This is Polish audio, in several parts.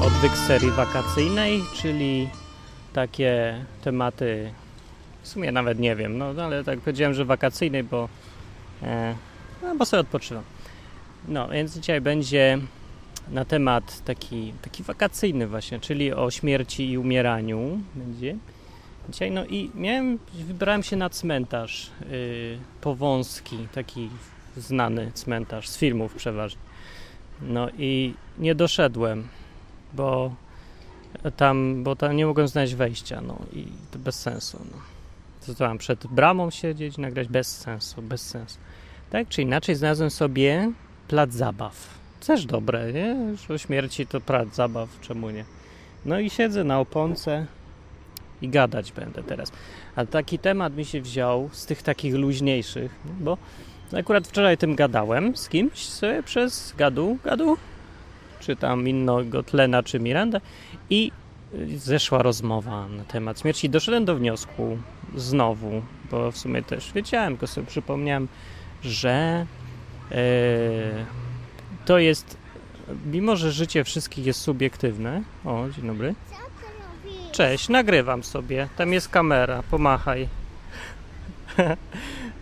odwyk z serii wakacyjnej, czyli takie tematy, w sumie nawet nie wiem, no ale tak powiedziałem, że wakacyjnej, bo, e, no, bo sobie odpoczywam. No, więc dzisiaj będzie na temat taki, taki wakacyjny właśnie, czyli o śmierci i umieraniu będzie. Dzisiaj, no i miałem, wybrałem się na cmentarz yy, Powązki, taki znany cmentarz, z filmów przeważnie. No i nie doszedłem, bo tam, bo tam nie mogłem znaleźć wejścia, no i to bez sensu, no. Przed bramą siedzieć, nagrać? Bez sensu, bez sensu. Tak czy inaczej znalazłem sobie plac zabaw. Też dobre, nie? Już o śmierci to plac zabaw, czemu nie? No i siedzę na oponce i gadać będę teraz. A taki temat mi się wziął z tych takich luźniejszych, bo akurat wczoraj tym gadałem z kimś sobie przez gadu, gadu, czy tam innego tlena, czy Mirandę i zeszła rozmowa na temat śmierci. Doszedłem do wniosku znowu, bo w sumie też wiedziałem, tylko sobie przypomniałem, że e, to jest, mimo że życie wszystkich jest subiektywne. O, dzień dobry. Cześć, nagrywam sobie. Tam jest kamera, pomachaj.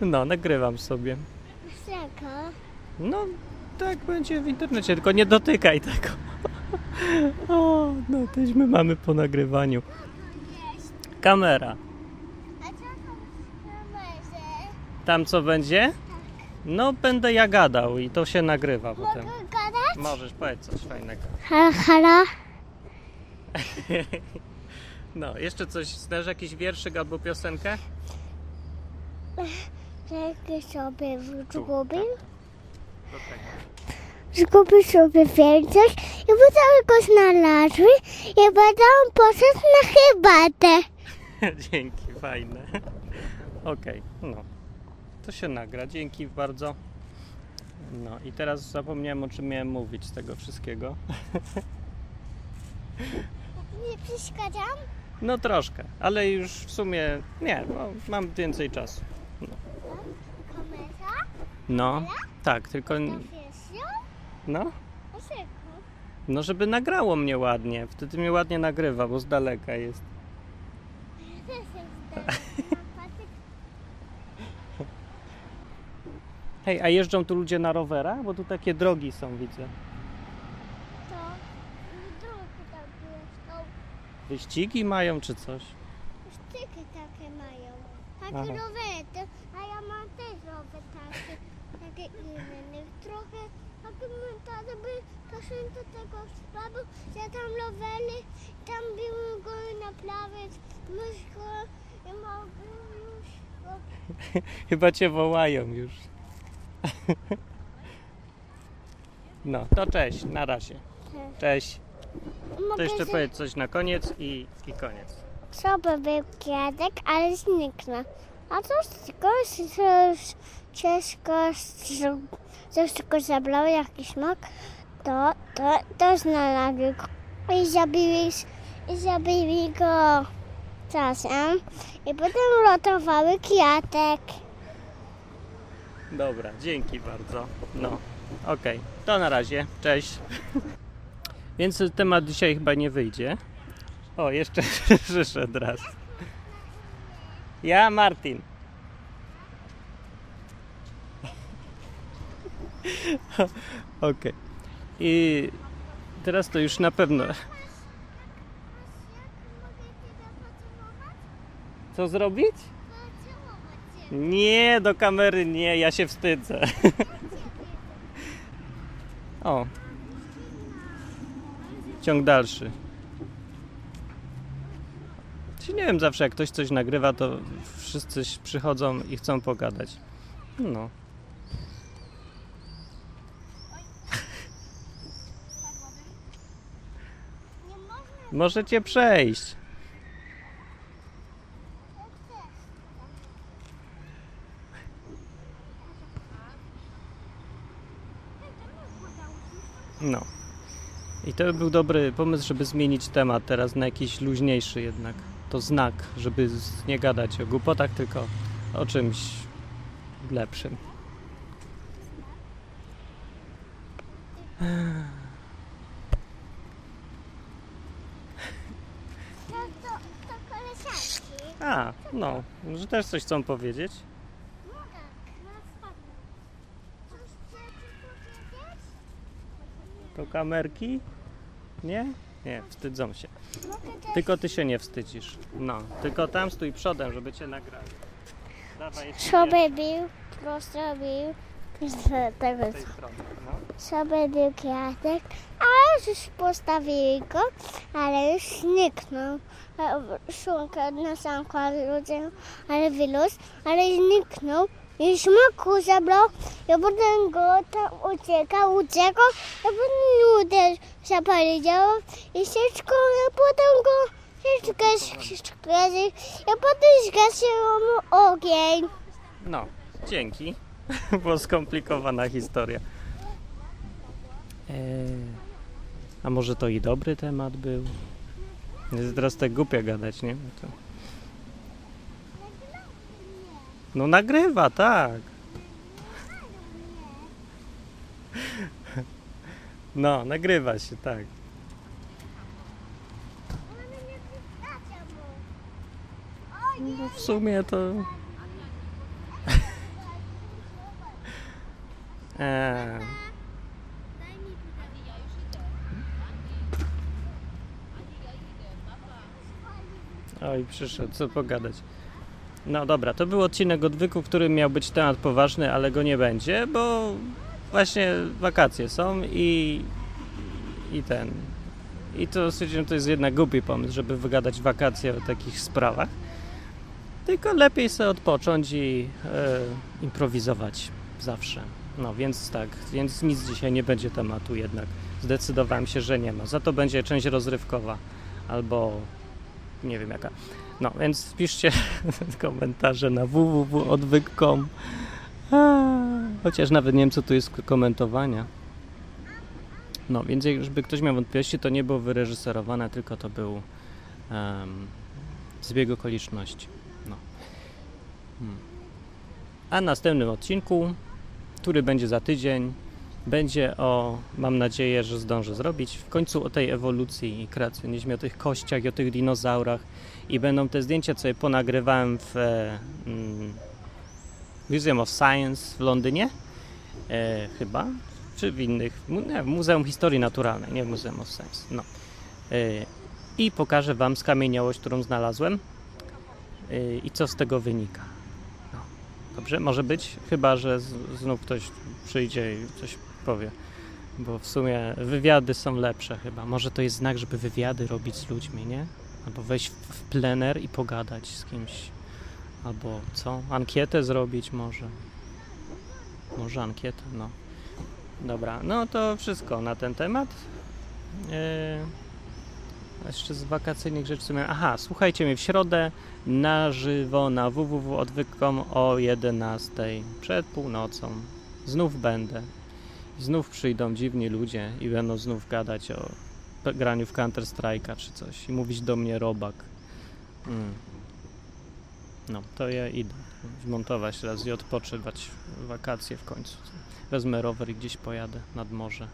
No, nagrywam sobie. No, tak będzie w internecie, tylko nie dotykaj tego. O, no, teśmy mamy po nagrywaniu. Kamera. A co tam w co będzie? No, będę ja gadał i to się nagrywa potem. Mogę gadać? Możesz powiedzieć coś fajnego. Halo, halo? No, jeszcze coś, znasz jakiś wierszyk albo piosenkę? Czego sobie zgubił? Do tego. Zgubił sobie więcej i potem go znalazły i potem poszedł na herbatę. Dzięki, fajne. Okej, no. To się nagra. Dzięki bardzo. No i teraz zapomniałem o czym miałem mówić z tego wszystkiego. Nie przeszkadzam? No troszkę, ale już w sumie nie, no, mam więcej czasu. Kamera? No, tak, tylko no, Dlaczego? no żeby nagrało mnie ładnie. Wtedy mnie ładnie nagrywa, bo z daleka jest. Hej, a jeżdżą tu ludzie na rowerach? Bo tu takie drogi są, widzę. to tam jest. Wyścigi mają czy coś? Sztyki takie mają. Takie rowery, a ja mam też rower taki, takie inny. Trochę montaże by poszedłem do tego sklepu, że tam rowery, tam były go naprawiać, myszko i mogę już go Chyba cię wołają już. No, to cześć, na razie. Cześć. To jeszcze powiedz coś na koniec i, i koniec. sobie był kwiatek, ale zniknął. A to tylko coś ciężko, coś tylko zabrało jakiś smok, to, to, to znalazły go i zabili, i zabili go czasem i potem ratowały kwiatek. Dobra, dzięki bardzo. No, okej, to na razie. Cześć. Więc temat dzisiaj chyba nie wyjdzie. O, jeszcze przyszedł raz. Ja, Martin. Okej. I teraz to już na pewno. Co zrobić? Nie, do kamery nie, ja się wstydzę. O. Ciąg dalszy. Czy Nie wiem, zawsze jak ktoś coś nagrywa, to wszyscy przychodzą i chcą pogadać. No. Możecie przejść. No. I to by był dobry pomysł, żeby zmienić temat teraz na jakiś luźniejszy jednak to znak, żeby nie gadać o głupotach, tylko o czymś lepszym. To. A, no, że też coś chcą powiedzieć. Mogę, powiedzieć? To kamerki? Nie? Nie, wstydzą się. Tylko ty się nie wstydzisz. No, tylko tam stój przodem, żeby cię nagrali. Dawaj jeszcze bił, prosto bił. Z tego z tej strony. No. sobie bił kwiatek, ale już postawili go, ale już zniknął. Szunkę na sam ludzie, ale wyrósł, ale zniknął. I smaku zabrał, ja potem go tam uciekał, uciekał, ja potem nudę zapalił i wszystko, ja potem go zgasił, ja potem zgasił mu ogień. No, dzięki. Była skomplikowana historia. Eee, a może to i dobry temat był? Jest teraz tak głupio gadać, nie? No To... No nagrywa, tak. No, nagrywa się, tak. No w sumie to... Eee, oj, przyszedł, co pogadać. No dobra, to był odcinek odwyku, w którym miał być temat poważny, ale go nie będzie, bo właśnie wakacje są i, i ten. I to stwierdziłem, to jest jednak głupi pomysł, żeby wygadać wakacje o takich sprawach. Tylko lepiej sobie odpocząć i e, improwizować zawsze. No więc tak, więc nic dzisiaj nie będzie tematu jednak. Zdecydowałem się, że nie ma. Za to będzie część rozrywkowa albo nie wiem jaka. No więc piszcie komentarze na www.odwyk.com Chociaż nawet nie wiem co tu jest komentowania. No więc żeby ktoś miał wątpliwości, to nie było wyreżyserowane, tylko to był um, zbieg okoliczności. No. Hmm. A następnym odcinku który będzie za tydzień. Będzie o, mam nadzieję, że zdążę zrobić, w końcu o tej ewolucji i kreacjonizmie, o tych kościach i o tych dinozaurach. I będą te zdjęcia, co je ponagrywałem w mm, Museum of Science w Londynie, e, chyba, czy w innych, nie, w Muzeum Historii Naturalnej, nie w Museum of Science. No. E, I pokażę Wam skamieniałość, którą znalazłem e, i co z tego wynika. Dobrze, może być, chyba że z, znów ktoś przyjdzie i coś powie. Bo w sumie wywiady są lepsze chyba. Może to jest znak, żeby wywiady robić z ludźmi, nie? Albo wejść w plener i pogadać z kimś. Albo co? Ankietę zrobić może. Może ankietę, no. Dobra, no to wszystko na ten temat. Yy... Jeszcze z wakacyjnych rzeczy miałem. Aha, słuchajcie mnie w środę na żywo na www.odwyk.com o 11 przed północą. Znów będę. Znów przyjdą dziwni ludzie i będą znów gadać o graniu w Counter Strike'a czy coś i mówić do mnie robak. Mm. No, to ja idę zmontować raz i odpoczywać wakacje w końcu. Wezmę rower i gdzieś pojadę nad morze.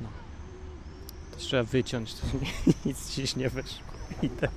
No. To trzeba wyciąć, to nic dziś nie wyszło. Idę.